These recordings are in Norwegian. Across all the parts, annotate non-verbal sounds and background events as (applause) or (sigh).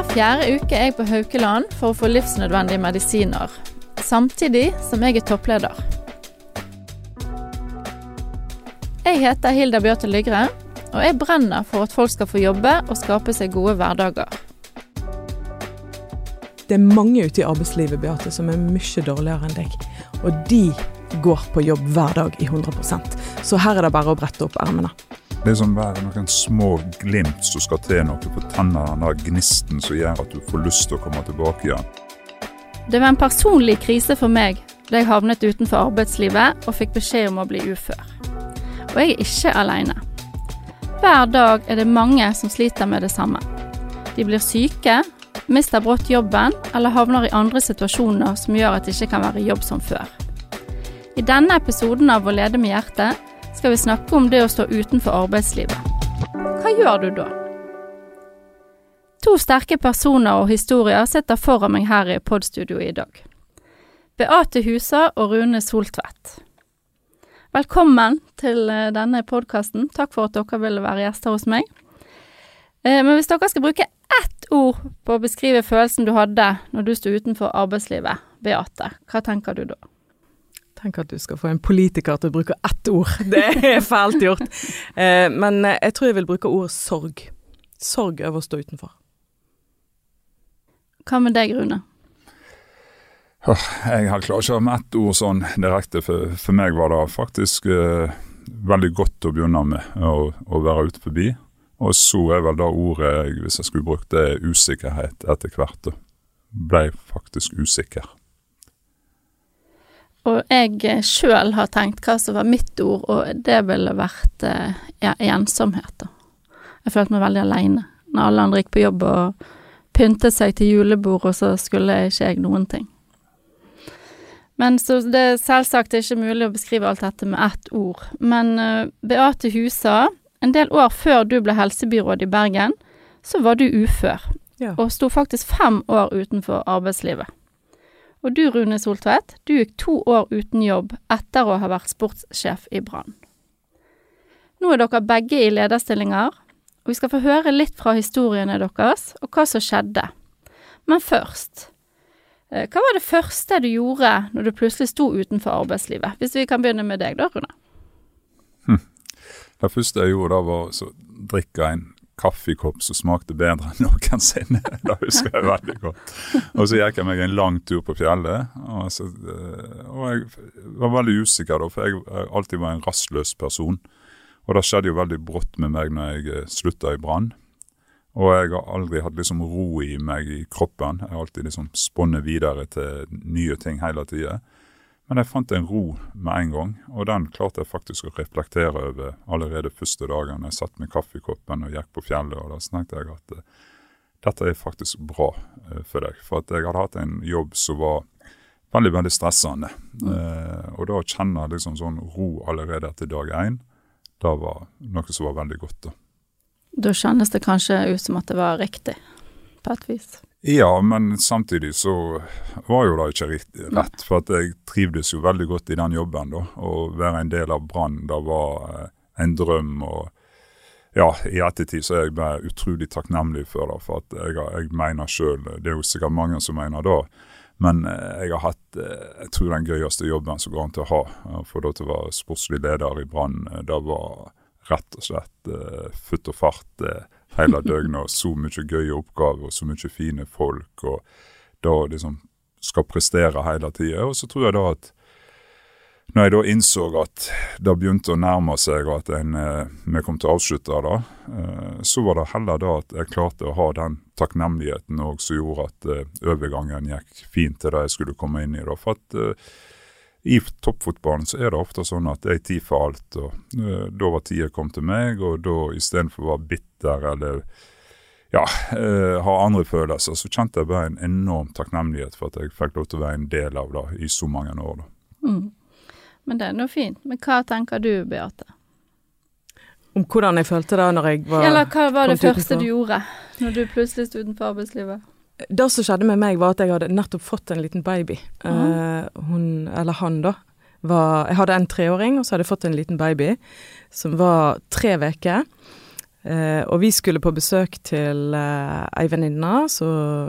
Hver fjerde uke er jeg på Haukeland for å få livsnødvendige medisiner, samtidig som jeg er toppleder. Jeg heter Hilda Bjørte Lygre, og jeg brenner for at folk skal få jobbe og skape seg gode hverdager. Det er mange ute i arbeidslivet Beate, som er mye dårligere enn deg. Og de går på jobb hver dag i 100% Så her er det bare å brette opp ermene. Det er som være noen små glimt som skal til noe på tennene, den gnisten som gjør at du får lyst til å komme tilbake igjen. Det var en personlig krise for meg da jeg havnet utenfor arbeidslivet og fikk beskjed om å bli ufør. Og jeg er ikke alene. Hver dag er det mange som sliter med det samme. De blir syke, mister brått jobben eller havner i andre situasjoner som gjør at det ikke kan være jobb som før. I denne episoden av Å lede med hjertet skal vi snakke om det å stå utenfor arbeidslivet. Hva gjør du da? To sterke personer og historier sitter foran meg her i podstudioet i dag. Beate Husa og Rune Soltvedt. Velkommen til eh, denne podkasten. Takk for at dere ville være gjester hos meg. Eh, men hvis dere skal bruke ett ord på å beskrive følelsen du hadde når du sto utenfor arbeidslivet, Beate, hva tenker du da? Tenk at du skal få en politiker til å bruke ett ord. (laughs) Det er fælt gjort. Eh, men jeg tror jeg vil bruke ordet sorg. Sorg over å stå utenfor. Hva med deg, Rune? Jeg har klarer ikke med ett ord sånn direkte. For, for meg var det faktisk eh, veldig godt å begynne med å, å være ute forbi. Og så er vel da ordet, hvis jeg skulle brukt det, usikkerhet etter hvert. Ble faktisk usikker. Og jeg sjøl har tenkt hva som var mitt ord, og det ville vært eh, ja, ensomhet. da. Jeg følte meg veldig aleine. Når alle andre gikk på jobb og pyntet seg til julebord, og så skulle ikke jeg noen ting. Men så det er selvsagt ikke mulig å beskrive alt dette med ett ord. Men uh, Beate Husa, en del år før du ble helsebyråd i Bergen, så var du ufør. Ja. Og sto faktisk fem år utenfor arbeidslivet. Og du, Rune Soltvedt, du gikk to år uten jobb etter å ha vært sportssjef i Brann. Nå er dere begge i lederstillinger, og vi skal få høre litt fra historiene deres og hva som skjedde. Men først, eh, hva var det første du gjorde når du plutselig sto utenfor arbeidslivet? Hvis vi kan begynne med deg da, Rune. Det første jeg gjorde da var å drikke en kaffekopp som smakte bedre enn noensinne. (laughs) Det husker jeg veldig godt. Og så gikk jeg meg en lang tur på fjellet. Og, så, eh, og jeg var veldig usikker, da, for jeg alltid var en rastløs person. Og det skjedde jo veldig brått med meg når jeg eh, slutta i Brann. Og jeg har aldri hatt liksom ro i meg i kroppen. Jeg har alltid liksom spunnet videre til nye ting hele tida. Men jeg fant en ro med en gang, og den klarte jeg faktisk å reflektere over allerede første dagen jeg satt med kaffekoppen og gikk på fjellet. og Da tenkte jeg at uh, dette er faktisk bra uh, for deg. For at jeg hadde hatt en jobb som var veldig veldig stressende. Mm. Uh, og da å kjenne liksom sånn ro allerede etter dag én, det var noe som var veldig godt. Da Da kjennes det kanskje ut som at det var riktig, på et vis. Ja, men samtidig så var jo det ikke rett. For at jeg trivdes jo veldig godt i den jobben. da, Å være en del av Brann, det var eh, en drøm. og ja, i ettertid så er jeg bare utrolig takknemlig for det. For at jeg, jeg mener sjøl, det er jo sikkert mange som mener det, men eh, jeg har hatt eh, jeg tror den gøyeste jobben som går an til å ha. For da til å være sportslig leder i Brann, det var rett og slett futt og fart hele døgnet, og så mye gøye oppgaver og så mye fine folk, og da liksom skal prestere hele tida. Og så tror jeg da at når jeg da innså at det begynte å nærme seg, og at en, eh, vi kom til å avslutte det, eh, så var det heller da at jeg klarte å ha den takknemligheten òg som gjorde at eh, overgangen gikk fint til det jeg skulle komme inn i. da, for at i toppfotballen så er det ofte sånn at det er tid for alt. og uh, Da var tida kommet til meg, og da istedenfor å være bitter eller ja, uh, ha andre følelser, så kjente jeg bare en enorm takknemlighet for at jeg fikk lov til å være en del av det i så mange år. Mm. Men det er nå fint. Men hva tenker du, Beate? Om hvordan jeg følte det når jeg var Eller hva var det første utenfor? du gjorde når du plutselig sto utenfor arbeidslivet? Det som skjedde med meg, var at jeg hadde nettopp fått en liten baby. Mm. Hun, eller han, da. Var, jeg hadde en treåring, og så hadde jeg fått en liten baby som var tre uker. Eh, og vi skulle på besøk til eh, ei venninne, så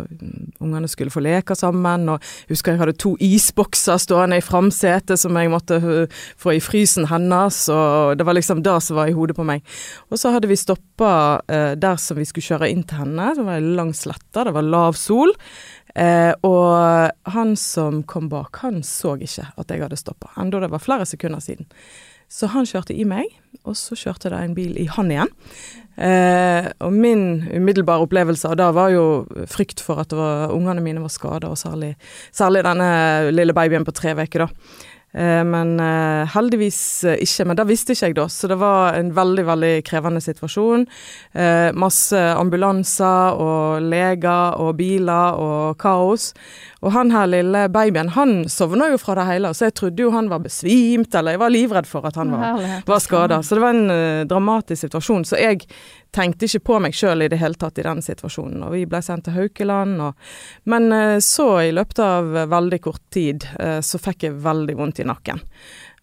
mm, ungene skulle få leke sammen. Og husker jeg hadde to isbokser stående i framsetet som jeg måtte uh, få i frysen hennes, og det var liksom det som var i hodet på meg. Og så hadde vi stoppa eh, der som vi skulle kjøre inn til henne, det var ei lang slette, det var lav sol. Eh, og han som kom bak, han så ikke at jeg hadde stoppa, enda det var flere sekunder siden. Så han kjørte i meg, og så kjørte det en bil i han igjen. Eh, og min umiddelbare opplevelse av det var jo frykt for at var, ungene mine var skada, og særlig, særlig, denne lille babyen på tre uker, da. Eh, men eh, heldigvis ikke. Men det visste ikke jeg da, så det var en veldig, veldig krevende situasjon. Eh, masse ambulanser og leger og biler og kaos. Og han her lille babyen, han sovna jo fra det hele, så jeg trodde jo han var besvimt, eller jeg var livredd for at han var, var skada. Så det var en uh, dramatisk situasjon. Så jeg tenkte ikke på meg sjøl i det hele tatt i den situasjonen. Og vi ble sendt til Haukeland. Og, men uh, så, i løpet av veldig kort tid, uh, så fikk jeg veldig vondt i nakken.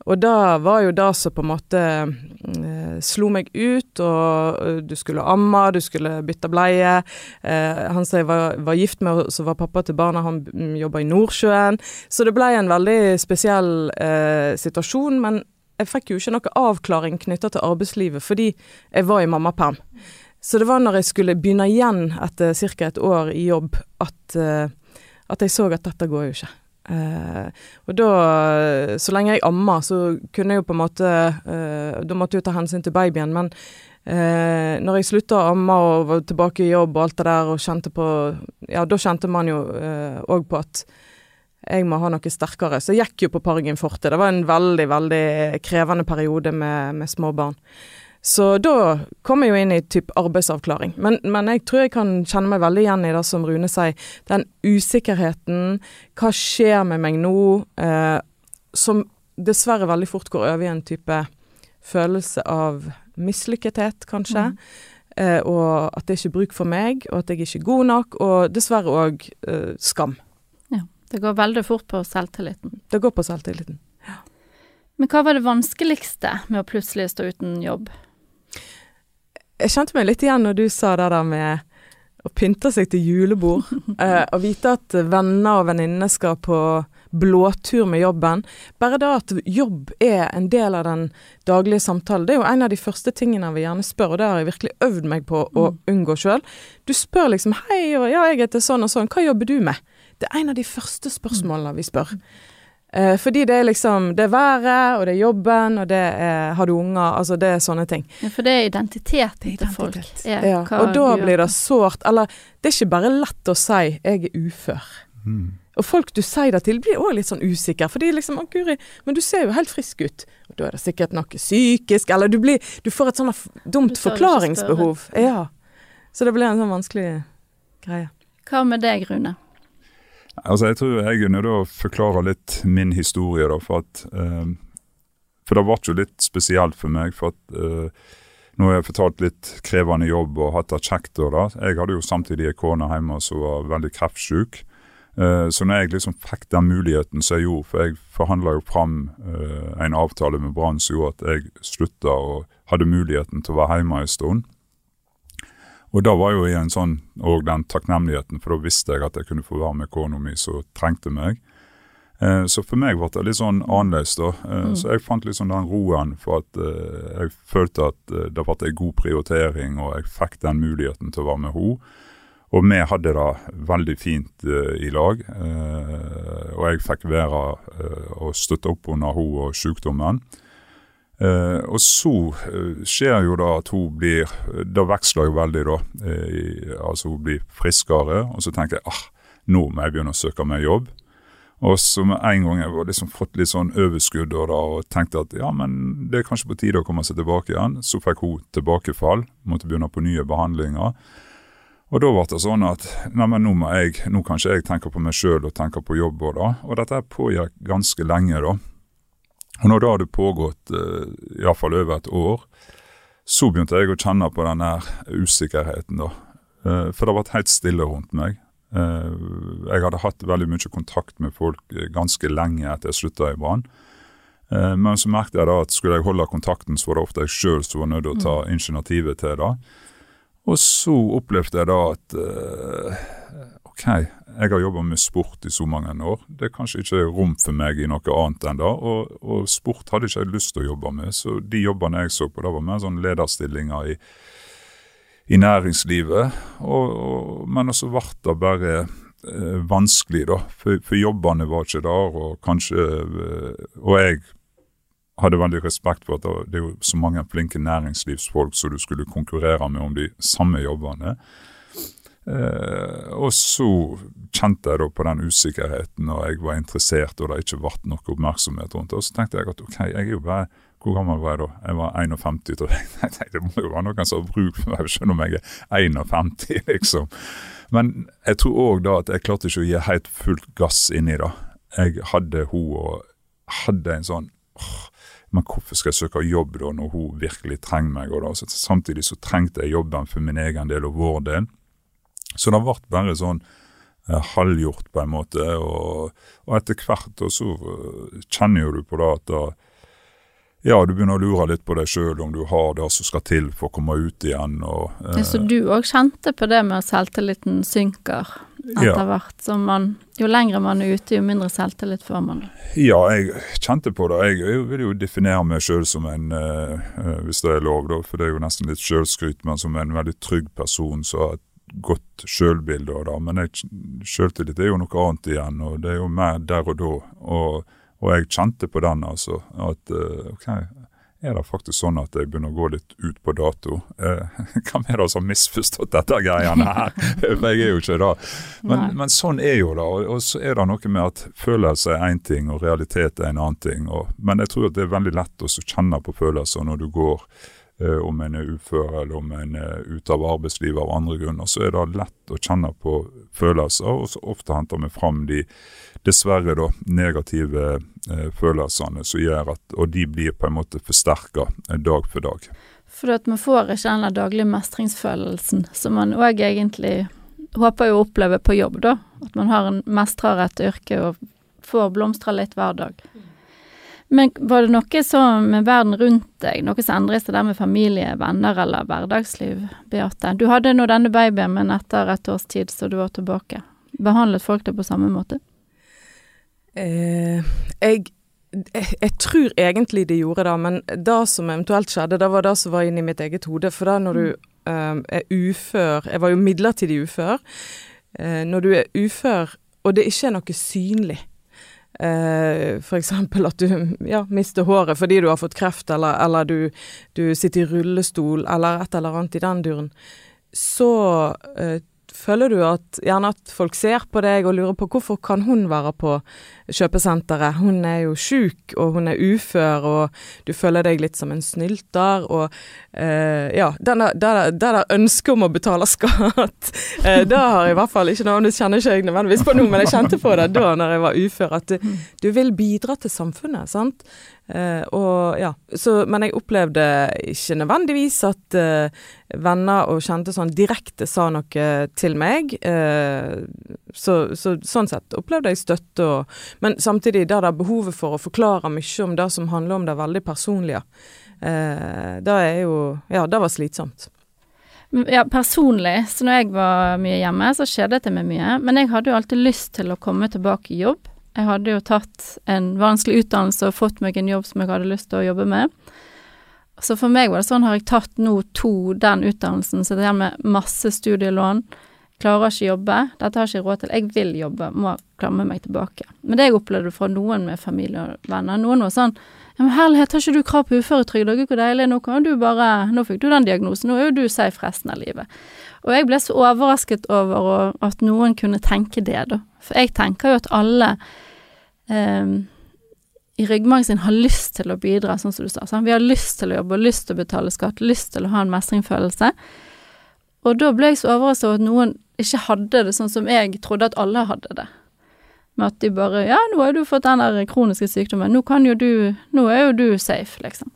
Og det var jo det som på en måte eh, slo meg ut, og uh, du skulle amme, du skulle bytte bleie. Eh, han som jeg var, var, gift med, som var pappa til barna, han jobba i Nordsjøen. Så det ble en veldig spesiell eh, situasjon, men jeg fikk jo ikke noe avklaring knytta til arbeidslivet fordi jeg var i mammaperm. Så det var når jeg skulle begynne igjen etter ca. et år i jobb, at, uh, at jeg så at dette går jo ikke. Uh, og da, så lenge jeg amma, så kunne jeg jo på en måte uh, Da måtte jeg jo ta hensyn til babyen, men uh, når jeg slutta å amme og var tilbake i jobb og alt det der, og kjente på Ja, da kjente man jo òg på at jeg må ha noe sterkere. Så jeg gikk jo på Pargin forte. Det var en veldig, veldig krevende periode med, med små barn. Så da kom jeg jo inn i typ arbeidsavklaring. Men, men, jeg tror jeg kan kjenne meg veldig igjen i det som Rune sier. Den usikkerheten. Hva skjer med meg nå? Eh, som dessverre veldig fort går over i en type følelse av mislykkethet, kanskje. Mm. Eh, og at det er ikke bruk for meg, og at jeg ikke er god nok. Og dessverre òg eh, skam. Ja. Det går veldig fort på selvtilliten. Det går på selvtilliten. Men hva var det vanskeligste med å plutselig stå uten jobb? Jeg kjente meg litt igjen når du sa det der med å pynte seg til julebord. (laughs) eh, og vite at venner og venninner skal på blåtur med jobben. Bare det at jobb er en del av den daglige samtalen, det er jo en av de første tingene vil gjerne spørre, og det har jeg virkelig øvd meg på å mm. unngå sjøl. Du spør liksom 'hei, ja, jeg heter sånn og sånn, hva jobber du med?' Det er en av de første spørsmålene vi spør. Eh, fordi det er liksom Det er været, og det er jobben, og det er Har du unger? Altså det er sånne ting. Ja, for det er identiteten til folk. Er, ja. Og da blir det sårt Eller det er ikke bare lett å si 'jeg er ufør'. Mm. Og folk du sier det til, blir òg litt sånn usikre. For de liksom 'Å, Guri, men du ser jo helt frisk ut'. Og da er det sikkert noe psykisk, eller du blir Du får et sånt dumt forklaringsbehov. Ja. Så det blir en sånn vanskelig greie. Hva med deg, Rune? Altså, Jeg tror jeg til å forklare litt min historie. da, For at, uh, for det ble jo litt spesielt for meg. for at uh, Nå har jeg fortalt litt krevende jobb og hatt det kjekt. da. Jeg hadde jo samtidig en kone hjemme som var veldig kreftsyk. Uh, så når jeg liksom fikk den muligheten som jeg gjorde, for jeg forhandla jo fram uh, en avtale med Brann som gjorde at jeg slutta og hadde muligheten til å være hjemme en stund, og da var jo i en sånn, og den takknemligheten, for da visste jeg at jeg kunne få være med kona mi som trengte meg. Eh, så for meg ble det litt sånn annerledes, da. Eh, mm. Så jeg fant liksom den roen for at eh, jeg følte at eh, det ble en god prioritering, og jeg fikk den muligheten til å være med henne. Og vi hadde det veldig fint uh, i lag. Uh, og jeg fikk være og støtte opp under henne og sykdommen. Uh, og så uh, skjer jo da at hun blir Da veksler jo veldig, da. Uh, altså hun blir friskere, og så tenker jeg ah, nå må jeg begynne å søke meg jobb. Og så med en gang jeg var liksom fått litt sånn overskudd og, da, og tenkte at ja, men det er kanskje på tide å komme seg tilbake igjen, så fikk hun tilbakefall. Måtte begynne på nye behandlinger. Og da ble det sånn at nei, men nå, må jeg, nå kanskje jeg tenke på meg sjøl og tenke på jobb. Og, da. og dette pågikk ganske lenge. da. Og når det hadde pågått uh, iallfall over et år, så begynte jeg å kjenne på den usikkerheten, da. Uh, for det var helt stille rundt meg. Uh, jeg hadde hatt veldig mye kontakt med folk ganske lenge etter jeg slutta i Brann. Eh, men så merket jeg da at skulle jeg holde kontakten, så var det ofte jeg sjøl som var nødt til å ta Mm. initiativet til det. Og så opplevde jeg da at eh, OK, jeg har jobba med sport i så mange år. Det er kanskje ikke rom for meg i noe annet enn det. Og, og sport hadde ikke jeg lyst til å jobbe med, så de jobbene jeg så på, det var mer sånn lederstillinger i, i næringslivet. Og, og, men så ble det bare eh, vanskelig, da. For, for jobbene var ikke der, og kanskje eh, Og jeg hadde veldig respekt for at det er jo så mange flinke næringslivsfolk som du skulle konkurrere med om de samme jobbene. Eh, og så kjente jeg da på den usikkerheten, og jeg var interessert, og det ikke ble nok oppmerksomhet rundt det. Og så tenkte jeg at ok, jeg er jo bare Hvor gammel var jeg da? Jeg var 51, tror jeg. (laughs) Tenkte det må jo være noen som har bruk for meg, selv om jeg er 51, (laughs) liksom. Men jeg tror òg da at jeg klarte ikke å gi helt fullt gass inn i det. Jeg hadde hun og hadde en sånn åh, men hvorfor skal jeg søke jobb da, når hun virkelig trenger meg? Og da? Så samtidig så trengte jeg jobben for min egen del og vår del. Så det ble bare sånn eh, halvgjort på en måte. Og, og etter hvert så eh, kjenner jo du på det at da, ja, du begynner å lure litt på deg sjøl om du har det som skal til for å komme ut igjen. Og, Ja, Så du òg kjente på det med at selvtilliten synker etter Ja. hvert som man Jo lengre man er ute, jo mindre selvtillit får man. Ja, jeg kjente på det. Jeg, jeg vil jo definere meg sjøl som en, eh, eh, hvis det er lov, da, for det er jo nesten litt sjølskryt, men som en veldig trygg person Så et godt sjølbilde. og da. Men jeg- sjøltillit er jo noe annet igjen, og det er jo mer der og da. Og, og jeg kjente på den, altså. At eh, OK, er det faktisk sånn at jeg begynner å gå litt ut på dato? Eh, (laughs) Hvem er det som har misforstått dette greiene her? (laughs) For jeg er jo ikke det. Men, men sånn er jo det. Og, og så er det noe med at følelse er én ting, og realitet er en annen ting. Og, men jeg tror at det er veldig lett å kjenne på følelser når du går om en er ufør eller om en er ute av arbeidslivet av andre grunner. Så er det lett å kjenne på følelser, og så ofte henter vi fram de dessverre da negative eh, følelsene som gjør at Og de blir på en måte forsterka eh, dag for dag. For at man får ikke den daglige mestringsfølelsen som man òg egentlig håper å oppleve på jobb, da. At man har en mestrer et yrke og får blomstre litt hver dag. Men var det noe som med verden rundt deg, noe som endret seg der med familie, venner eller hverdagsliv, Beate? Du hadde nå denne babyen, men etter et års tid så du var tilbake. Behandlet folk deg på samme måte? Eh, jeg, jeg, jeg tror egentlig de gjorde det, men det som eventuelt skjedde, det var det som var inni mitt eget hode. For da når du eh, er ufør Jeg var jo midlertidig ufør. Eh, når du er ufør, og det ikke er noe synlig eh, for eksempel at du ja, mister håret fordi du har fått kreft, eller, eller du, du sitter i rullestol, eller et eller annet i den duren, så eh, føler du at gjerne at folk ser på deg og lurer på hvorfor kan hun være på kjøpesenteret? Hun er jo sjuk, og hun er ufør, og du føler deg litt som en snylter, og eh, ja, det der, ønsket om å betale skatt, (laughs) eh, det har jeg i hvert fall ikke noe, det kjenner ikke jeg nødvendigvis på nå, men jeg kjente på det da når jeg var ufør, at du, du vil bidra til samfunnet, sant? Eh, og ja, så, men jeg opplevde ikke nødvendigvis at uh, venner og kjente sånn direkte sa noe til meg. Uh, så, så sånn sett opplevde jeg støtte og Men samtidig det er behovet for å forklare mye om det som handler om det veldig personlige. Det er jo Ja, det var slitsomt. Ja, personlig, så når jeg var mye hjemme, så skjedde det meg mye. Men jeg hadde jo alltid lyst til å komme tilbake i jobb. Jeg hadde jo tatt en vanskelig utdannelse og fått meg en jobb som jeg hadde lyst til å jobbe med. Så for meg var det sånn, har jeg tatt nå to den utdannelsen, så det her med masse studielån, klarer ikke jobbe, dette har jeg ikke råd til, jeg vil jobbe, må klamme meg tilbake. Men det jeg opplevde fra noen med familie og venner, noen var sånn, ja men herlighet, har ikke du krav på uføretrygd, og gud hvor deilig, nå kan du bare, nå fikk du den diagnosen, nå er jo du safe resten av livet. Og jeg ble så overrasket over at noen kunne tenke det, da. For jeg tenker jo at alle i ryggmargen har lyst til å bidra, sånn som du sa. Sant? Vi har lyst til å jobbe, lyst til å betale skatt, lyst til å ha en mestringsfølelse. Og da ble jeg så overrasket over at noen ikke hadde det sånn som jeg trodde at alle hadde det. Med at de bare Ja, nå har du fått den der kroniske sykdommen, nå kan jo du Nå er jo du safe, liksom.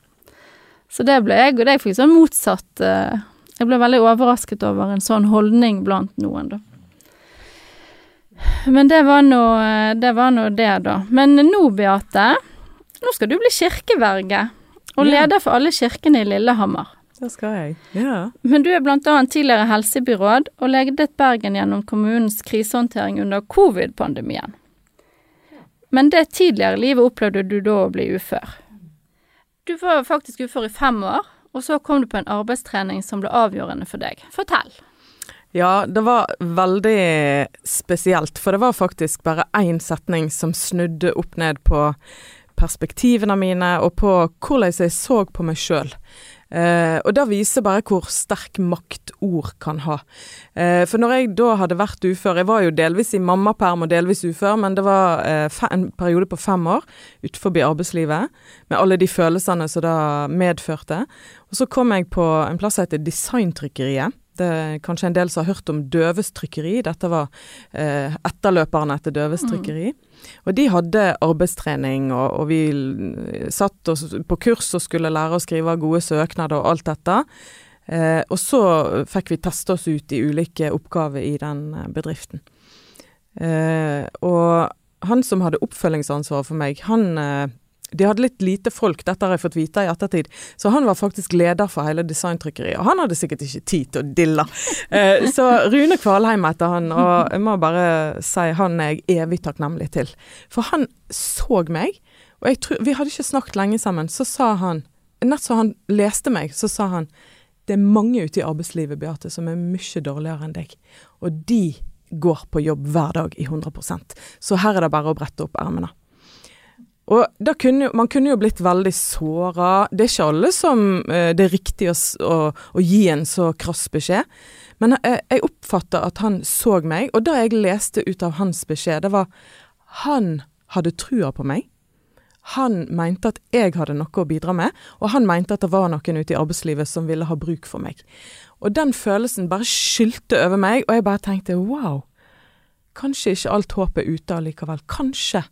Så det ble jeg, og det fikk sånn motsatt eh, Jeg ble veldig overrasket over en sånn holdning blant noen, da. Men det var nå det, var nå det da. Men nå, Beate, nå skal du bli kirkeverge og Ja. leder for alle kirkene i Lillehammer. Det skal jeg. Ja. Men du er blant annet tidligere helsebyråd og ledet Bergen gjennom kommunens krisehåndtering under covid-pandemien. Men det tidligere livet opplevde du da å bli ufør. Du var faktisk ufør i fem år, og så kom du på en arbeidstrening som ble avgjørende for deg. Fortell. Ja, det var veldig spesielt, for det var faktisk bare én setning som snudde opp ned på perspektivene mine, og på hvordan jeg så på meg sjøl. Eh, og det viser bare hvor sterk makt ord kan ha. Eh, for når jeg da hadde vært ufør, jeg var jo delvis i mammaperm og delvis ufør, men det var eh, en periode på fem år utenfor arbeidslivet, med alle de følelsene som det medførte. Og så kom jeg på en plass som heter Designtrykkeriet. Det er kanskje en del som har hørt om Døves trykkeri. Dette var eh, etterløperne etter Døves trykkeri. Og de hadde arbeidstrening, og, og vi satt oss på kurs og skulle lære å skrive gode søknader og alt dette. Eh, og så fikk vi teste oss ut i ulike oppgaver i den eh, bedriften. Eh, og han som hadde oppfølgingsansvaret for meg, han eh, De hadde litt lite folk, dette har jeg fått vite i ettertid, så han var faktisk leder for hele designtrykkeriet. Og han hadde sikkert ikke tid til å dille. Eh, så Rune Kvalheim heter han, og jeg må bare si han er jeg evig takknemlig til. For han så meg, og jeg tror, vi hadde ikke snakket lenge sammen, så sa han Nett som han leste meg, så sa han det er mange ute i arbeidslivet, Beate, som er mye dårligere enn deg. Og de går på jobb hver dag i 100% Så her er det bare å brette opp ermene. Og da kunne, man kunne jo blitt veldig såra. Det er ikke alle som eh, det er riktig å, å, å gi en så krass beskjed. Men jeg, jeg oppfatta at han så meg, og det jeg leste ut av hans beskjed, det var han hadde trua på meg. Han mente at jeg hadde noe å bidra med, og han mente at det var noen ute i arbeidslivet som ville ha bruk for meg. Og den følelsen bare skylte over meg, og jeg bare tenkte wow, kanskje ikke alt håp er ute allikevel. Kanskje eh,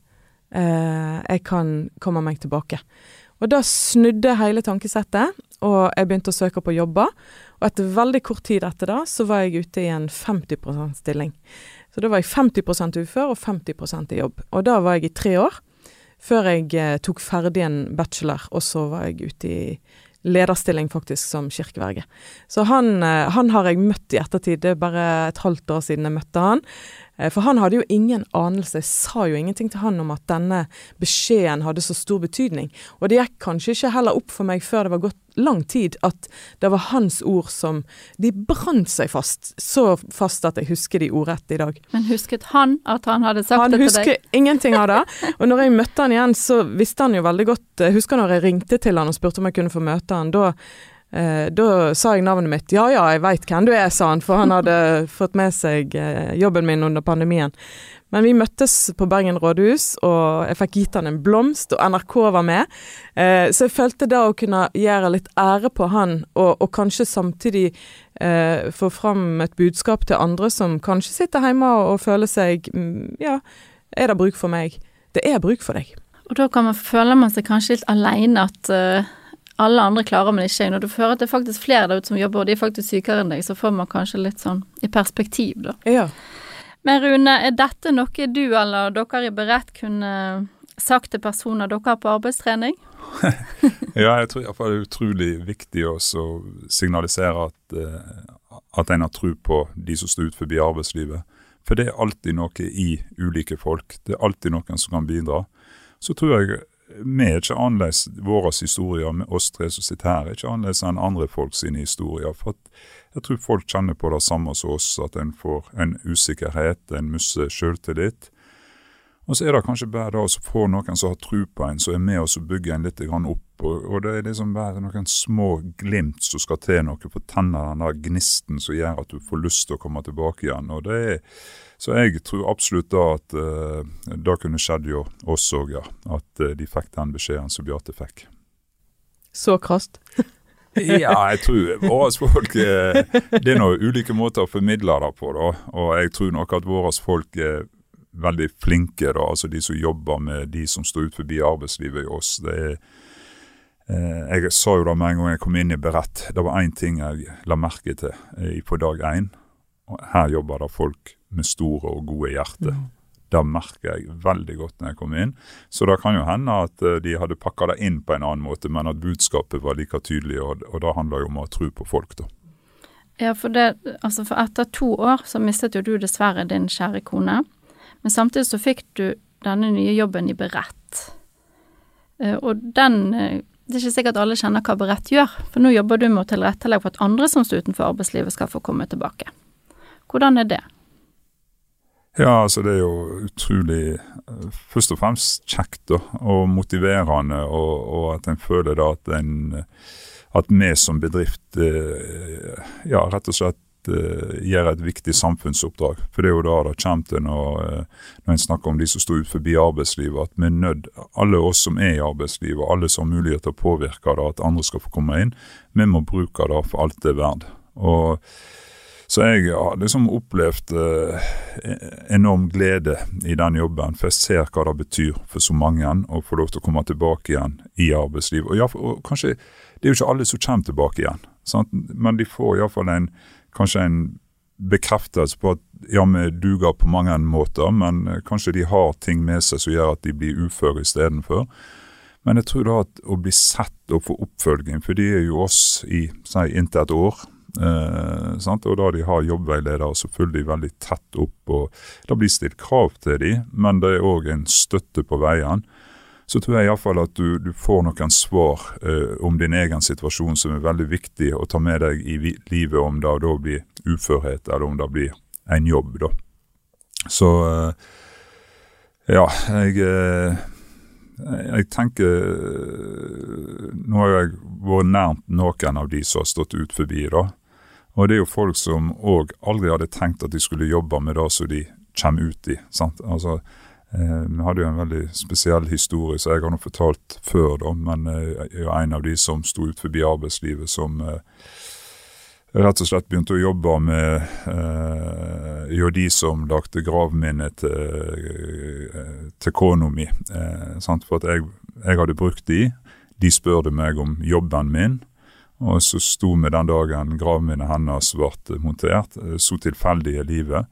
jeg kan komme meg tilbake. Og da snudde hele tankesettet, og jeg begynte å søke på jobber. Og etter veldig kort tid etter det, så var jeg ute i en 50 %-stilling. Så da var jeg 50% ufør og 50% i jobb. Og da var jeg i tre år, før jeg eh, tok ferdig en bachelor, og så var jeg ute i lederstilling faktisk som kirkeverge. Så han, eh, han har jeg møtt i ettertid, det er bare et halvt år siden jeg møtte han. Eh, For han hadde jo ingen anelse, jeg sa jo ingenting til han om at denne beskjeden hadde så stor betydning. Og det gikk kanskje ikke heller opp for meg før det var gått lang tid at det var hans ord som De brant seg fast, så fast at jeg husker de ordrett i dag. Men husket han at han hadde sagt Han det til deg? Han husker ingenting av det. Og når jeg møtte han igjen, så visste han jo veldig godt Jeg husker når jeg ringte til han og spurte om jeg kunne få møte han. Da, eh, da sa jeg navnet mitt. Ja ja, jeg veit hvem du er, sa han, for han hadde fått med seg eh, jobben min under pandemien. Men vi møttes på Bergen rådhus, og jeg fikk gitt han en blomst, og NRK var med. Eh, så jeg følte da å kunne gjøre litt ære på han, og, og kanskje samtidig eh, få fram et budskap til andre som kanskje sitter hjemme og, og føler seg mm, Ja, er det bruk for meg? Det er bruk for deg. Og da kan man, føler man seg kanskje litt aleine at uh alle andre klarer, men ikke jeg. Når du hører at det er faktisk flere der ute som jobber, og de er faktisk sykere enn deg, så får man kanskje litt sånn i perspektiv, da. Ja. Men Rune, er dette noe du eller dere i Berett kunne sagt til personer dere har på arbeidstrening? (laughs) Ja, jeg tror iallfall det er utrolig viktig å signalisere at, eh, at en har tro på de som står ut forbi arbeidslivet. For det er alltid noe i ulike folk. Det er alltid noen som kan bidra. Så tror jeg vi er ikke annerledes, våre historier, med oss tre som sitter her, er ikke annerledes enn andre folk sine historier. For jeg tror folk kjenner på det samme som oss, at en får en usikkerhet, en mister selvtillit. Og så er det kanskje det å få noen som har tro på en, som er med oss og bygger en litt opp. Og, og det er liksom bare noen små glimt som skal til noe for å tenne den der gnisten som gjør at du får lyst til å komme tilbake igjen. Og det er, så jeg tror absolutt da at uh, det kunne skjedd jo oss òg, ja. At uh, de fikk den beskjeden som Beate fikk. Så krast. (laughs) Ja, jeg tror våre folk eh, Det er noen ulike måter å formidle det på, da. Og jeg tror nok at våre folk veldig flinke, da. Altså de som jobber med de som står ut forbi arbeidslivet i oss. Det er eh, Jeg sa jo det med en gang jeg kom inn i Berett. Det var én ting jeg la merke til eh, på dag én. Her jobber det folk med store og gode hjerter. Det merker jeg veldig godt når jeg kommer inn. Så det kan jo hende at eh, de hadde pakka det inn på en annen måte, men at budskapet var like tydelig, og, og det handler jo om å ha tro på folk, da. Ja, for, det, altså for etter to år så mistet jo du dessverre din kjære kone. Men samtidig så fikk du denne nye jobben i Berett. Eh, og den eh, Det er ikke sikkert alle kjenner hva Berett gjør, for nå jobber du med å tilrettelegge for at andre som står utenfor arbeidslivet skal få komme tilbake. Hvordan er det? Ja, altså det er jo utrolig eh, Først og fremst kjekt da, og motiverende, og, og at en føler da at en at vi som bedrift ja, rett og slett gjør et viktig samfunnsoppdrag. For det er jo da det kommer til når, eh, når en snakker om de som står ut forbi arbeidslivet, at vi er nødt, alle oss som er i arbeidslivet, alle som har mulighet til å påvirke det, at andre skal få komme inn, vi må bruke det for alt det er verdt. Og så jeg har liksom opplevd eh, enorm glede i den jobben, for jeg ser hva det betyr for så mange å få lov til å komme tilbake igjen i arbeidslivet. Og, ja, og kanskje, Det er jo ikke alle som kommer tilbake igjen, sant? men de får iallfall en, kanskje en bekreftelse på at ja, vi duger på mange måter, men eh, kanskje de har ting med seg som gjør at de blir uføre istedenfor. Men jeg tror da at å bli sett og få oppfølging, for de er jo oss i si, inntil et år, Eh, og da de har jobbveiledere, så følger de veldig tett opp. og Det blir stilt krav til de, men det er òg en støtte på veien. Så tror jeg iallfall at du, du, får noen svar eh, om din egen situasjon som er veldig viktig å ta med deg i livet, om det da blir uførhet eller om det blir en jobb. da. Så eh, ja, jeg eh, jeg tenker Nå har jeg vært nærmt noen av de som har stått ut forbi, da. Og det er jo folk som òg aldri hadde tenkt at de skulle jobbe med det som de kommer ut i. sant? Altså, eh, Vi hadde jo en veldig spesiell historie som jeg har nå fortalt før, da, men eh, jeg er en av de som sto ut forbi arbeidslivet, som eh, rett og slett begynte å jobbe med eh, jo de som lagde gravminnet til, eh, til kona mi. Eh, for at jeg, jeg hadde brukt de. De spurte meg om jobben min. Og så sto vi den dagen gravminnet hennes ble montert, eh, så tilfeldig i livet.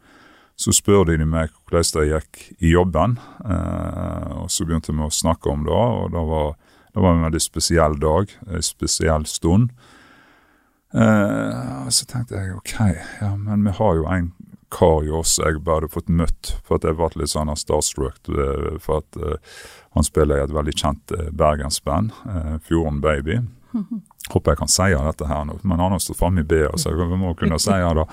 Så spør de meg hvordan det gikk i jobben, eh, og så begynte vi å snakke om det. og det var, det var en veldig spesiell dag, en spesiell stund. Eh, så tenkte jeg ok, ja, men vi har jo en kar i oss jeg bare hadde fått møtt, for at jeg ble litt sånn starstruck. Eh, for at eh, han spiller i et veldig kjent uh, bergensband, uh, Fjorden Baby. (laughs) Håper jeg kan si dette her nå, men han har stått framme i BA, så jeg må kunne si det.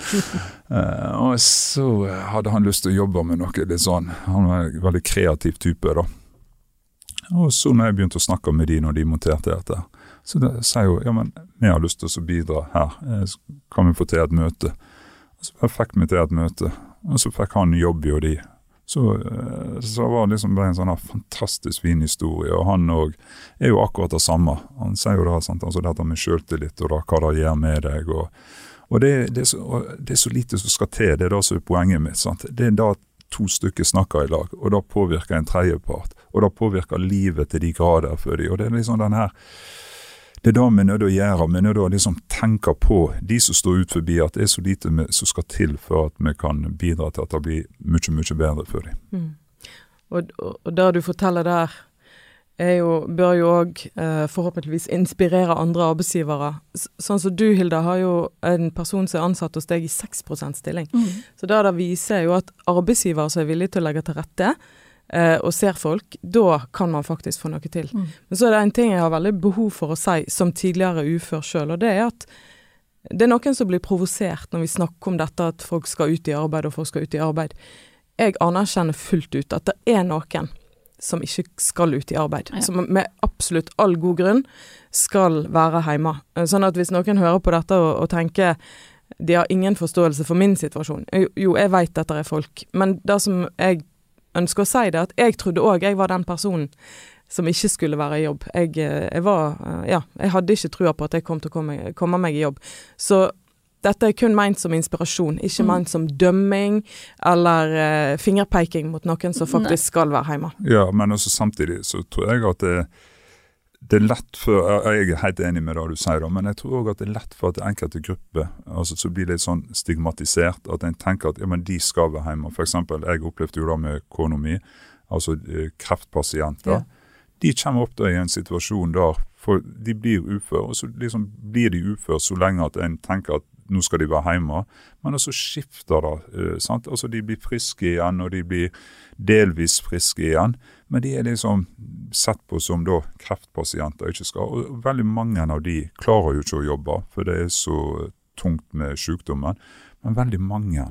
Uh, og så hadde han lyst til å jobbe med noe litt sånn Han var en veldig kreativ type, da. Og så når jeg begynte å snakke med de når de monterte dette, så det, sier jo ja, men vi har lyst til å bidra her, eh, kan vi få til et møte? Og så fikk vi til et møte, og så fikk han jobb i de så, så, var det liksom bare en sånn fantastisk fin historie. Og han òg er jo akkurat det samme. Han sier jo det, sant? altså dette med sjøltillit og da, hva det gjør med deg. og, og det, det, så, det, er så, lite som skal til. Det er det som er poenget mitt. sant? Det er da to stykker snakker i lag, og da påvirker en tredjepart. Og da påvirker livet til de grader for dem. Og det er liksom den her det er det vi er nødt til å gjøre. Vi er nødt til å liksom tenke på de som står ut forbi, at det er så lite som skal til for at vi kan bidra til at det blir mye, mye bedre for dem. Mm. Og, og, og det du forteller der, jo, bør jo òg eh, forhåpentligvis inspirere andre arbeidsgivere. S sånn som du, Hilda, har jo en person som er ansatt hos deg i 6 stilling. Mm. Så det viser jo at arbeidsgivere som er villige til å legge til rette, eh, og ser folk, da kan man faktisk få noe til. Mm. Men så er det en ting jeg har veldig behov for å si, som tidligere ufør sjøl, og det er at det er noen som blir provosert når vi snakker om dette at folk skal ut i arbeid og folk skal ut i arbeid. Jeg anerkjenner fullt ut at det er noen som ikke skal ut i arbeid. Ja. Som med absolutt all god grunn skal være hjemme. Sånn at hvis noen hører på dette og, og tenker de har ingen forståelse for min situasjon. Jo, jeg veit dette er folk, men det som jeg ønsker å si det, at jeg trodde òg jeg var den personen som ikke skulle være i jobb. Jeg, eh, jeg var eh, Ja, jeg hadde ikke trua på at jeg kom til å komme, komme meg i jobb. Så dette er kun ment som inspirasjon, ikke mm. ment som dømming eller uh, fingerpeking mot noen som faktisk Nei. skal være hjemme. Ja, men også samtidig så tror jeg at det, det er lett for Jeg er helt enig med det du sier, men jeg tror òg at det er lett for at enkelte grupper altså, så blir litt sånn stigmatisert. At en tenker at ja, men de skal være hjemme. For eksempel, jeg opplevde jo det med kona mi, altså eh, kreftpasienter. Ja. De kommer opp i en situasjon der for de blir uføre, og så liksom blir de uføre så lenge at en tenker at nå skal de være hjemme. Men så skifter det. Uh, sant? Altså De blir friske igjen, og de blir delvis friske igjen. Men de er liksom sett på som da kreftpasienter ikke skal. Og veldig mange av de klarer jo ikke å jobbe, for det er så tungt med sykdommen. Men veldig mange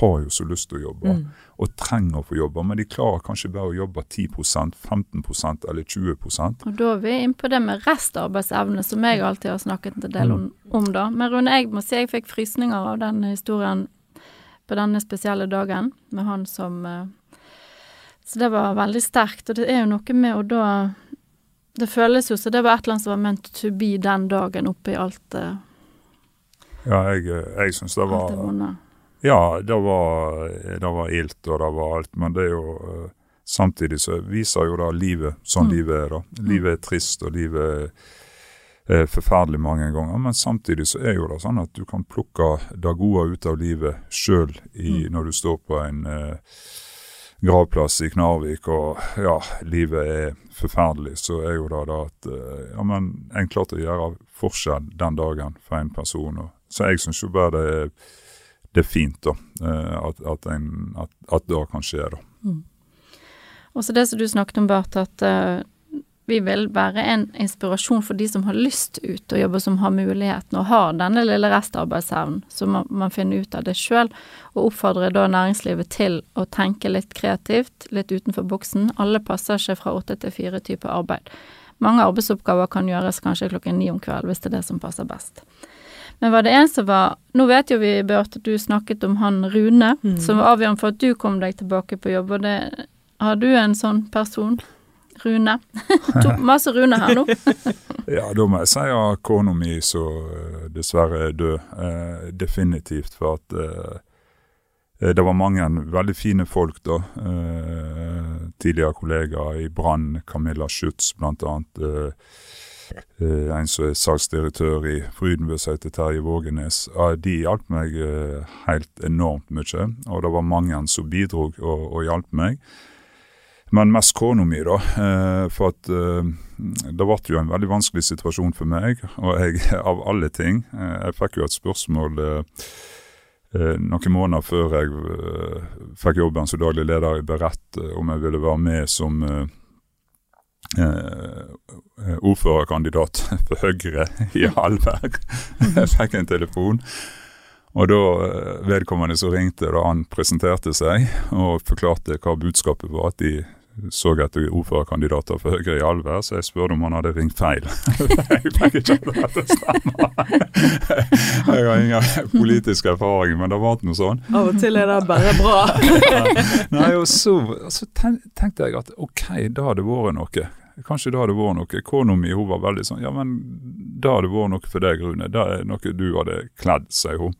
har jo så lyst til å jobbe, mm. og trenger å få jobbe, men de klarer kanskje bare å jobbe 10% 15% eller 20 Og Da er vi inne på det med restarbeidsevne, som jeg alltid har snakket en del om. Mm. om da. Men Rune, jeg må si jeg fikk frysninger av den historien på denne spesielle dagen, med han som eh, Så det var veldig sterkt. Og det er jo noe med å da Det føles jo som det var et eller annet som var meant to be den dagen oppi alt det Ja, jeg, eh, jeg syns det var det ja, det var, det var ilt og det var alt, men det er jo uh, Samtidig så viser jo da livet sånn mm. livet er. da. Livet er trist, og livet er forferdelig mange ganger. Men samtidig så er jo det sånn at du kan plukke det gode ut av livet sjøl mm. når du står på en uh, gravplass i Knarvik og ja, livet er forferdelig, så er jo det da at uh, ja, men en klarte å gjøre forskjell den dagen for en person. Og, så jeg syns jo bare det er det er fint da, eh, at, at, en, at, at det kan skje. da. Mm. Og så det som du snakket om, Bart, at uh, vi vil være en inspirasjon for de som har lyst ut og jobbe, som har muligheten og har denne lille restarbeidsevnen, så man, man finner ut av det sjøl, og oppfordrer da næringslivet til å tenke litt kreativt, litt utenfor boksen. Alle passer ikke fra åtte til fire typer arbeid. Mange arbeidsoppgaver kan gjøres kanskje klokken ni om kvelden, hvis det er det som passer best. Men var det en som var Nå vet jo vi, Bjarte, at du snakket om han Rune, mm. som var avgjørende for at du kom deg tilbake på jobb. Og det Har du en sånn person? Rune. (laughs) to, masse Rune her nå. (laughs) ja, da må jeg si at kona mi som eh, dessverre er død. Eh, definitivt. For at eh, eh, det var mange veldig fine folk da. Eh, tidligere kollegaer i Brann, Camilla Schutz blant annet. Eh, en som er salgsdirektør i Frydenbø, som heter Terje Vågenes. De hjalp meg helt enormt mye, og det var mange som bidro og, og hjalp meg. Men mest kona mi, da. Eh, for at det ble jo en veldig vanskelig situasjon for meg. Og jeg, (laughs) av alle ting Jeg fikk jo et spørsmål noen måneder før jeg fikk jobben som daglig leder i Berett, om jeg ville være med som eh, ordførerkandidat (laughs) for Høyre i (laughs) Halberg. Jeg fikk en telefon. Og da eh, vedkommende som ringte, da han presenterte seg og forklarte hva budskapet var, at de så etter ordførerkandidater for Høyre i Alver, så jeg spurte om han hadde ringt feil. (laughs) jeg fikk ikke at dette stemmer. jeg har ingen politisk erfaring, men det var noe sånn. Av og til er det bare bra. (laughs) Nei, og så, så, tenkte jeg at ok, da hadde det vært noe. Kanskje det hadde vært noe. Kona mi var veldig sånn Ja, men det hadde vært noe for deg, Rune. Det er noe du hadde kledd, sier hun.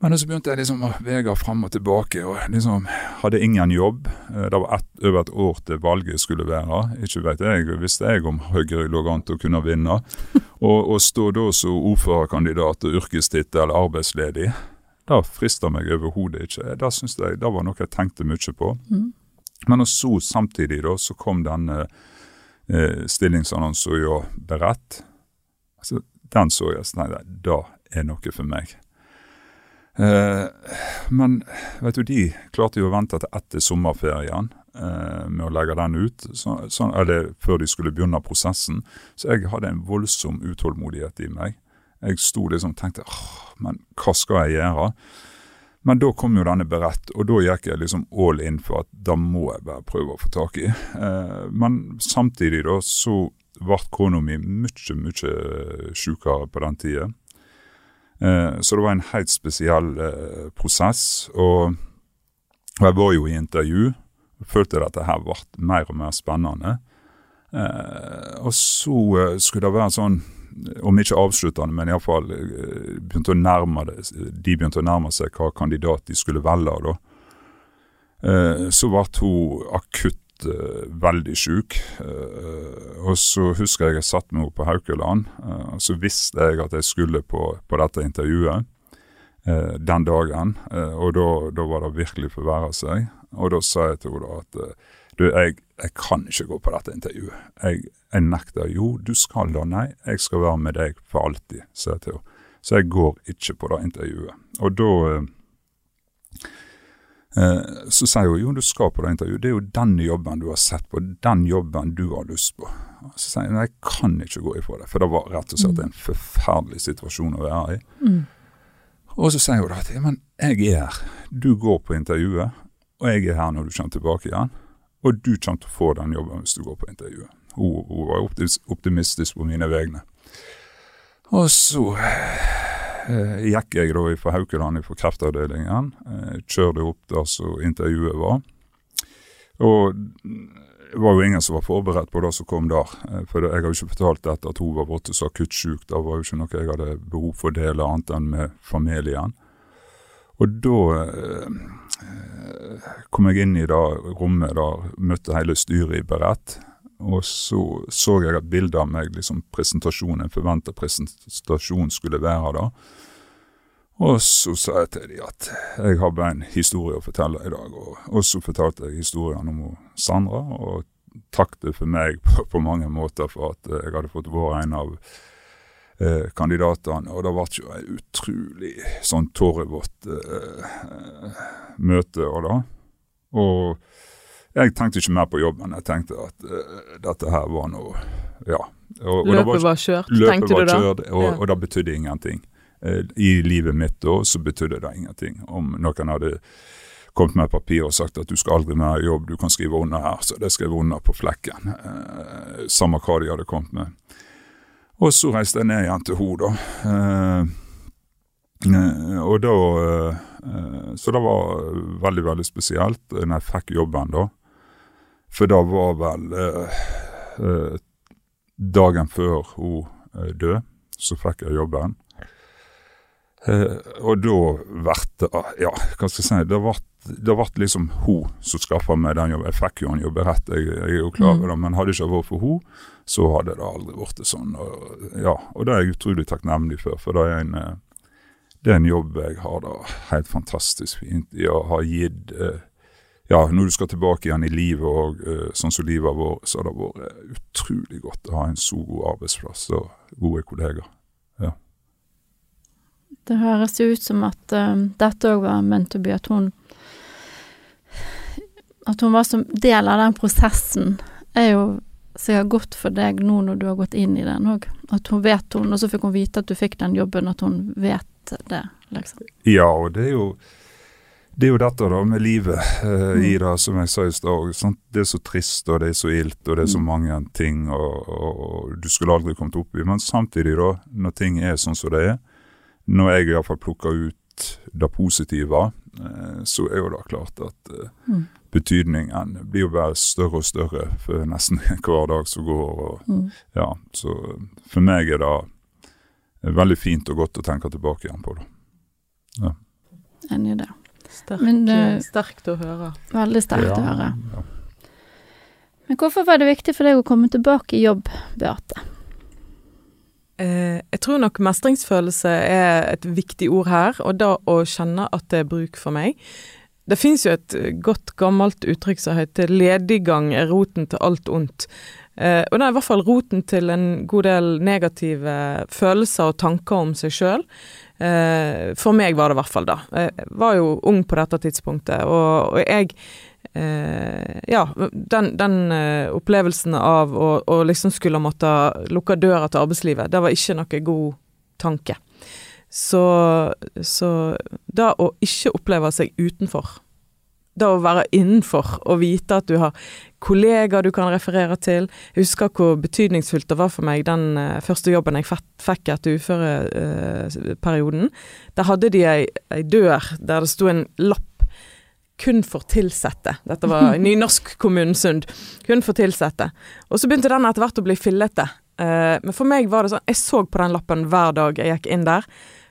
Men så begynte jeg liksom å vege fram og tilbake, og liksom hadde ingen jobb. Eh, det var et, over et år til valget skulle være. Ikke vet jeg, visste jeg om Høyre lå an til å kunne vinne. (laughs) Og å stå da som ordførerkandidat og yrkestittel arbeidsledig, det frista meg overhodet ikke. Det synes jeg, det var noe jeg tenkte mye på. Mm. Men så samtidig da, så kom denne eh, stillingsannonsen jo beredt. Altså, den så jeg sånn Det er noe for meg. Eh, men vet du, de klarte jo å vente til etter sommerferien eh, med å legge den ut, så, så, eller før de skulle begynne prosessen. Så jeg hadde en voldsom utålmodighet i meg. Jeg sto liksom og tenkte men hva skal jeg gjøre? Men da kom jo denne beredt, og da gikk jeg liksom all in for at da må jeg bare prøve å få tak i. Eh, men samtidig da så ble kona mi mye, mye sjukere på den tida. Eh, så det var en helt spesiell eh, prosess. Og, jeg var jo i intervju. Følte at dette her ble mer og mer spennende. Eh, og så skulle det være sånn om ikke avsluttende, men iallfall begynte å de begynte å nærme seg hva kandidat de skulle velge. da. Så ble hun akutt uh, veldig sjuk. Uh, og så husker jeg jeg satt med henne på Haukeland, uh, og så visste jeg at jeg skulle på, på dette intervjuet den dagen. og da, var det virkelig forverra seg. Og da sa jeg til henne at du, jeg, jeg, kan ikke gå på dette intervjuet. Jeg, jeg nekter. Jo, du skal da. Nei, jeg skal være med deg for alltid, sa jeg til henne. Så jeg går ikke på det intervjuet. Og da så sier hun jo du skal på det intervjuet, det er jo den jobben du har sett på, den jobben du har lyst på. Så sier jeg nei, jeg kan ikke gå ifra det, for det var rett og slett mm. en forferdelig situasjon å være i. Mm. Og så sier hun at men jeg er her, du går på intervjuet, og jeg er her når du kommer tilbake igjen. Og du kommer til å få den jobben hvis du går på intervjuet. Hun, hun var optimistisk på mine vegne. Og så Eh, gikk jeg da fra Haukeland fra kreftavdelingen. Eh, kjørte opp der så intervjuet var. Og det var jo ingen som var forberedt på det som kom der. Eh, for jeg har jo ikke fortalt dette at hun var blitt så akutt syk. Det var jo ikke noe jeg hadde behov for å dele, annet enn med familien. Og da eh, kom jeg inn i det rommet der møtte hele styret i Berett. Og så så jeg et bilde av meg, liksom presentasjonen, en forventa presentasjon skulle være da. Og så sa jeg til dem at jeg har bare en historie å fortelle i dag. Og, og så fortalte jeg historien om Sandra, og takket for meg (laughs) på, på, mange måter for at jeg hadde fått være en av eh, kandidatene. Og det ble jo et utrolig sånn tårevått eh, møte. Og da. Og jeg tenkte ikke mer på jobben. Jeg tenkte at uh, dette her var noe Ja. Og, og løpet var, var, kjørt, løpet tenkte var du da? Kjørt, og, ja. og, det betydde ingenting. Uh, I livet mitt da så betydde det ingenting. Om noen hadde kommet med papir og sagt at du skal aldri mer i jobb, du kan skrive under her, så det skrev under på flekken. Uh, samme hva de hadde kommet med. Og så reiste jeg ned igjen til henne, da. og da Så det var veldig, veldig spesielt når jeg fikk jobben da. For det var vel eh, eh, dagen før hun eh, døde, så fikk jeg jobben. Eh, og da ble det Ja, hva skal jeg si. Det ble, det ble liksom hun som skaffa meg den jobben. Jeg fikk jo en jobb rett, jeg, jeg, er jo klar over mm. det, men hadde ikke vært for hun, så hadde det aldri blitt sånn. Og, ja, og det er jeg utrolig takknemlig for, for det er en, eh, det er en jobb jeg har det helt fantastisk fint i å ha gitt eh, ja, når du skal tilbake igjen i livet, og uh, sånn som livet har vært, så har det vært utrolig godt å ha en så god arbeidsplass og gode kolleger. Ja. Det høres jo ut som at uh, dette òg var ment å bli at hun At hun var som del av den prosessen, er jo sikkert godt for deg nå når du har gått inn i den òg. At hun vet hun, og så fikk hun vite at du fikk den jobben, at hun vet det, liksom. Ja, og det er jo det er jo dette da med livet uh, i det, som jeg sa i stad. Det er så trist, og det er så ilt, og det er så mm. mange ting og, og, og du skulle aldri kommet opp i. Men samtidig, da, når ting er sånn som det er, når jeg iallfall plukker ut det positive, uh, så er jo det klart at uh, mm. betydningen blir jo bare større og større for nesten (laughs) hver dag som går. Og, mm. ja, så for meg er det veldig fint og godt å tenke tilbake igjen på det. Ja. Enig i det. Sterk, Men, uh, sterkt å høre. Veldig sterkt ja, å høre. Ja. Men hvorfor var det viktig for deg å komme tilbake i jobb, Beate? Eh, jeg tror nok mestringsfølelse er et viktig ord her, og da å kjenne at det er bruk for meg. Det fins jo et godt gammelt uttrykk som heter 'lediggang er roten til alt ondt'. Eh, og det er i hvert fall roten til en god del negative følelser og tanker om seg sjøl. Eh, for meg var det i hvert fall da. Jeg var jo ung på dette tidspunktet, og, og jeg eh, Ja, den, den eh, opplevelsen av å, å, liksom skulle måtte lukke døra til arbeidslivet, det var ikke noe god tanke. Så, så det å ikke oppleve seg utenfor det å være innenfor og vite at du har kollegaer du kan referere til. Jeg husker hvor betydningsfullt det var for meg den uh, første jobben jeg fikk etter uføreperioden. Der hadde de ei, ei, dør der det sto en lapp kun for tilsatte. Dette var (laughs) nynorskkommunen Sund. Kun for tilsatte. Og så begynte den etter hvert å bli fillete. Uh, men for meg var det sånn Jeg så på den lappen hver dag jeg gikk inn der.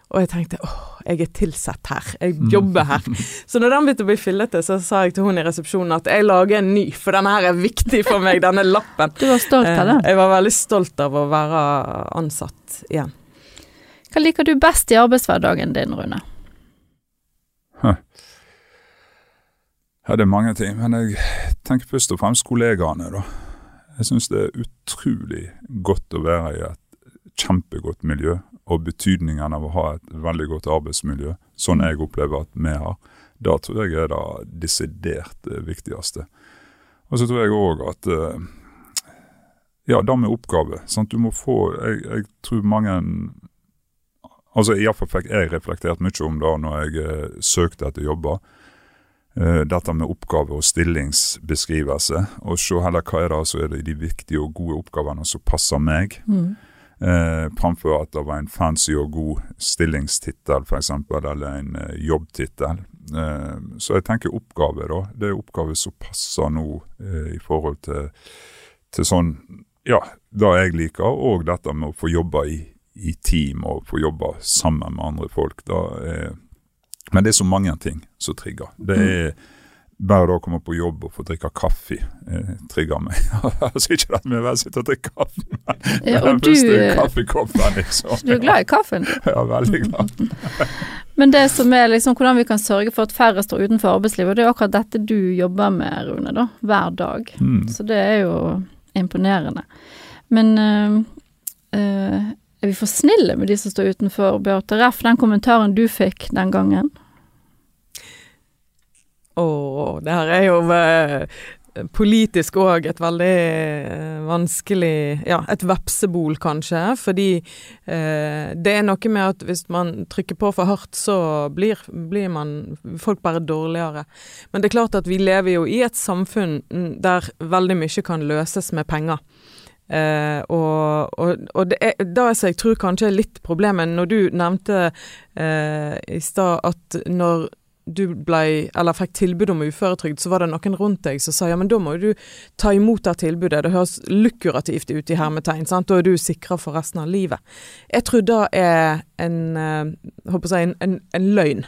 Og jeg tenkte åh, jeg er tilsatt her, jeg jobber her. (laughs) Så når den begynte å bli fillete, så sa jeg til hun i resepsjonen at jeg lager en ny, for denne her er viktig for meg, denne lappen. (laughs) Du var stolt av det? Eh, Jeg var veldig stolt av å være ansatt igjen. Hva liker du best i arbeidshverdagen din, Rune? Ja, det er mange ting, men jeg tenker først og fremst kollegaene, da. Jeg syns det er utrolig godt å være i et kjempegodt miljø, og betydningen av å ha et veldig godt arbeidsmiljø, sånn jeg opplever at vi har. Da tror jeg er det desidert eh, viktigste. Og så tror jeg òg at eh, Ja, det med oppgave. Sant? Du må få Jeg, jeg tror mange Altså Iallfall fikk jeg reflektert mye om det når jeg eh, søkte etter jobber. Dette med oppgave og stillingsbeskrivelse. Og se heller hva er det så er det de viktige og gode oppgavene som passer meg. Mm. Eh, Framfor at det var en fancy og god stillingstittel, f.eks., eller en eh, jobbtittel. Eh, så jeg tenker oppgave, da. Det er oppgave som passer nå eh, i forhold til, til sånn Ja, det jeg liker, og dette med å få jobbe i, i team og få jobbe sammen med andre folk. Da er, men det er så mange ting som trigger. Det er bare da å komme på jobb og få drikke kaffe eh, trigger meg. (laughs) altså Ikke at vi vel sitter og drikker kaffe, men Ja, (laughs) og du, kaffekoppen, liksom. du er glad i kaffen? (laughs) Ja, veldig glad. Men det som er liksom hvordan vi kan sørge for at færre står utenfor arbeidslivet, det er akkurat dette du jobber med, Rune, da. Hver dag. Mm. Så det er jo imponerende. Men øh, øh, er vi for snille med de som står utenfor, Beate? Reff den kommentaren du fikk den gangen. Å, det her er jo eh, politisk òg et veldig eh, vanskelig Ja, et vepsebol, kanskje. Fordi eh, det er noe med at hvis man trykker på for hardt, så blir, blir man folk bare dårligere. Men det er klart at vi lever jo i et samfunn der veldig mye kan løses med penger. Eh, og og, og det er, da jeg tror kanskje litt problemet, når du nevnte eh, i stad at når du ble, eller fikk tilbud om uføretrygd, så var det noen rundt deg som sa ja, men da må du ta imot det tilbudet. Det høres lukurativt ut i hermetegn, sant? da er du sikra for resten av livet. Jeg tror det er en, eh, håper jeg, en, en, en løgn.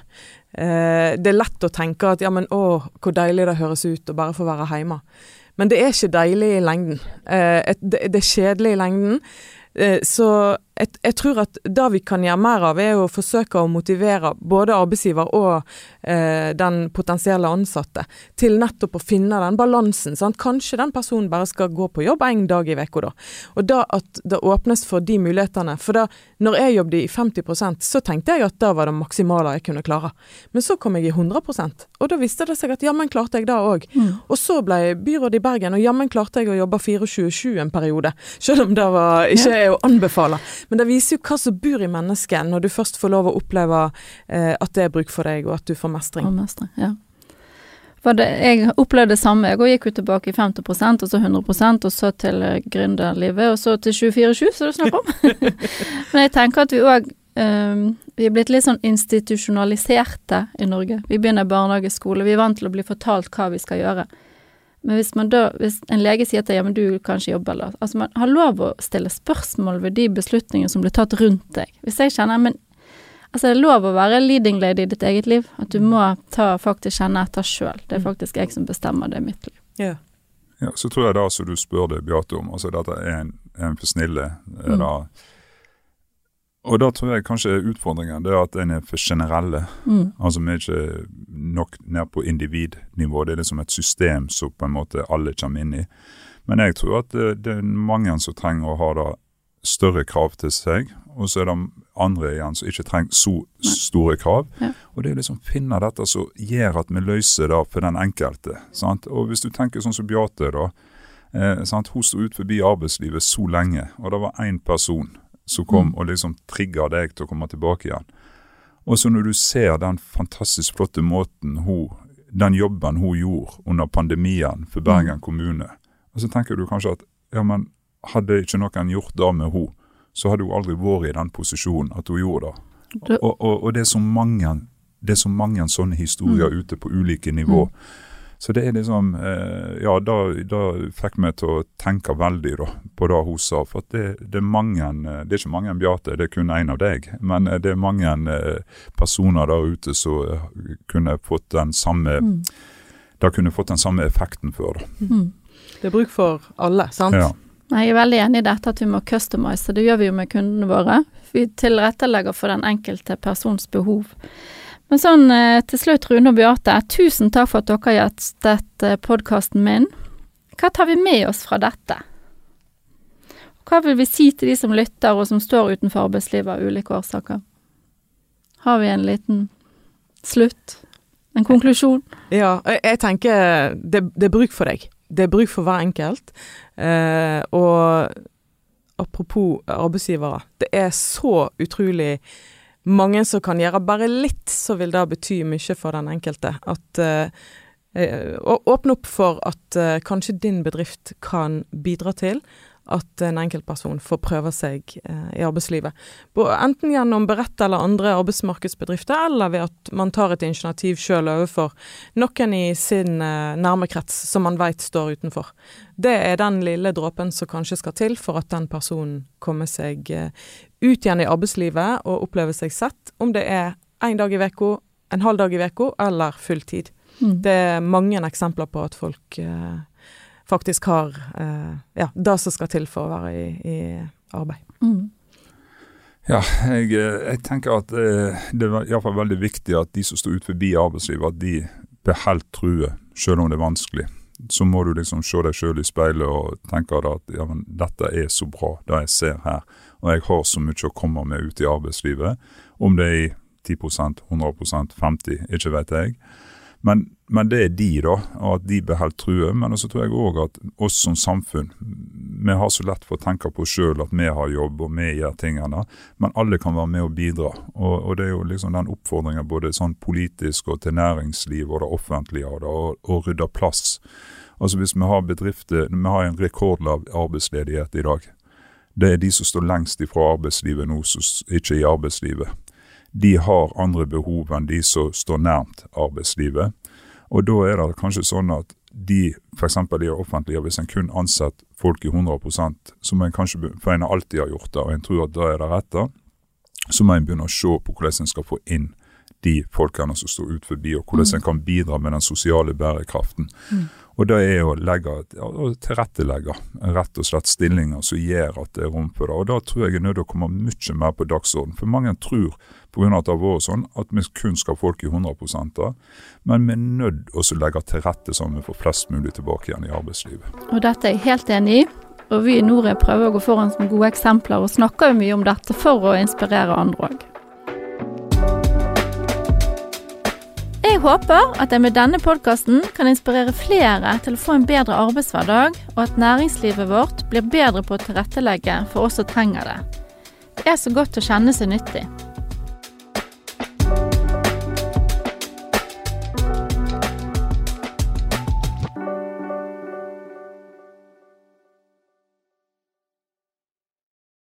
Eh, det er lett å tenke at ja, men å, hvor deilig det høres ut å bare få være hjemme. Men det er ikke deilig i lengden. Eh, det, det er kjedelig i lengden. Eh, så jeg, jeg tror at det vi kan gjøre mer av, er å forsøke å motivere både arbeidsgiver og eh, den potensielle ansatte til nettopp å finne den balansen. Sant? Kanskje den personen bare skal gå på jobb én dag i uka, da. Og da at det åpnes for de mulighetene. For da når jeg jobbet i 50% så tenkte jeg at det var det maksimale jeg kunne klare. Men så kom jeg i 100% og da viste det seg at jammen klarte jeg det òg. Og så ble jeg byråd i Bergen, og jammen klarte jeg å jobbe 24-7 en periode. Selv om det var, ikke er å anbefale. Men det viser jo hva som bor i mennesket, når du først får lov å oppleve eh, at det er bruk for deg, og at du får mestring. Og mestre, ja. Det, jeg opplevde det samme. Jeg gikk jo tilbake i 50% og så 100% og så til eh, gründerlivet, og så til 24-7, som du snakker om. (laughs) Men jeg tenker at vi òg Vi er blitt litt sånn institusjonaliserte i Norge. Vi begynner barnehageskole, barnehage, skole. Vi er vant til å bli fortalt hva vi skal gjøre. Men hvis man da, hvis en lege sier til deg ja, men du kan ikke jobbe, eller Altså, man har lov å stille spørsmål ved de beslutningene som blir tatt rundt deg. Hvis jeg kjenner men Altså, det er lov å være leading lady i ditt eget liv. At du må ta, faktisk kjenne etter sjøl. Det er faktisk jeg som bestemmer det i mitt liv. Ja. Ja, så tror jeg det som du spør deg, Beate, om, altså dette er en, en for snille. Er Mm. det, og da tror jeg kanskje utfordringen, det er at en er for generelle. Mm. Altså vi er ikke nok ned på individnivå, det er liksom et system som på en måte alle kommer inn i. Men jeg tror at det, det er mange som trenger å ha da større krav til seg, og så er det andre igjen som ikke trenger så store krav. Ja. Og det er liksom finne dette som gjør at vi løser det for den enkelte. Sant? Og hvis du tenker sånn som Beate, da. Eh, sant? Hun sto ut forbi arbeidslivet så lenge, og det var én person som kom Mm. og liksom trigga deg til å komme tilbake igjen. Og så når du ser den fantastisk flotte måten hun, den jobben hun gjorde under pandemien for Bergen kommune, og så tenker du kanskje at ja, men hadde ikke noen gjort det med hun, så hadde hun aldri vært i den posisjonen at hun gjorde det. Du- Og, og, og det er så mange det er så mange sånne historier ute på ulike nivå. Så det er liksom eh, Ja, da, da fikk meg til å tenke veldig da, på det hun sa. For det, det, er mange eh, Det er ikke mange Beate, det er kun én av deg. Men eh, det er mange eh, personer der ute som kunne fått den samme mm. Da kunne fått den samme effekten før. Da. Mm. Det er bruk for alle, sant? Ja. Jeg er veldig enig i dette at vi må customize, det gjør vi jo med kundene våre. Vi tilrettelegger for den enkelte persons behov. Men sånn eh, til slutt, Rune og Beate, tusen takk for at dere har gjestet eh, podkasten min. Hva tar vi med oss fra dette? Hva vil vi si til de som lytter og som står utenfor arbeidslivet av ulike årsaker? Har vi en liten slutt? En konklusjon? Ja, jeg tenker det, det er bruk for deg. Det er bruk for hver enkelt. Eh, og apropos arbeidsgivere, det er så utrolig mange som kan gjøre bare litt, så vil det bety mye for den enkelte. At uh, Åpne opp for at eh, kanskje din bedrift kan bidra til at en enkeltperson får prøve seg eh, i arbeidslivet. Enten gjennom Berett eller andre arbeidsmarkedsbedrifter, eller ved at man tar et initiativ sjøl overfor noen i sin nærme krets som man veit står utenfor. Det er den lille dråpen som kanskje skal til for at den personen kommer seg ut igjen i arbeidslivet og opplever seg sett, om det er én dag i uka, en halv dag i uka eller fulltid. Mm. Det er mange eksempler på at folk eh, faktisk har eh, ja, det som skal til for å være i, i arbeid. Mm. Ja, jeg, eh, jeg, tenker at eh, det er iallfall veldig viktig at de som står ut forbi arbeidslivet, at de beholder true, selv om det er vanskelig. Så må du liksom se deg sjøl i speilet og tenke at ja, men dette er så bra, det jeg ser her og jeg har så mye å komme med ute i arbeidslivet. Om det er i 10% 100% 50 ikke vet jeg. Men, men, det er de, da, og at de beholder trua. Men så tror jeg òg at oss som samfunn, vi har så lett for å tenke på oss sjøl at vi har jobb og vi gjør tingene, men alle kan være med og bidra. Og, og det er jo liksom den oppfordringen både sånn politisk og til næringsliv og det offentlige å rydde plass. Altså Hvis vi har bedrifter Vi har en rekordlav arbeidsledighet i dag det er de som står lengst ifra arbeidslivet nå, som ikke er i arbeidslivet. De har andre behov enn de som står nærmt arbeidslivet. Og da er det kanskje sånn at de, f.eks. i det offentlige, hvis en kun ansetter folk i 100% som en kanskje for en alltid har gjort det, og en tror at det er det rette, så må en begynne å se på hvordan en skal få inn de folkene som står ut forbi, og hvordan mm. en kan bidra med den sosiale bærekraften. Mm. Og det er å legge, å tilrettelegge rett og slett stillinger som gjør at det er rom for det. Og Da tror jeg er nødt til å komme mye mer på dagsorden. For mange tror pga. at det har vært sånn at vi kun skal ha folk i 100 da, men vi er nødt til å legge til rette sånn at vi får flest mulig tilbake igjen i arbeidslivet. Og Dette er jeg helt enig i. Og vi i Nore prøver å gå foran som gode eksempler, og snakker jo mye om dette for å inspirere andre òg. Jeg håper at jeg med denne podkasten kan inspirere flere til å få en bedre arbeidshverdag, og at næringslivet vårt blir bedre på å tilrettelegge for oss som trenger det. Det er så godt å kjenne seg nyttig.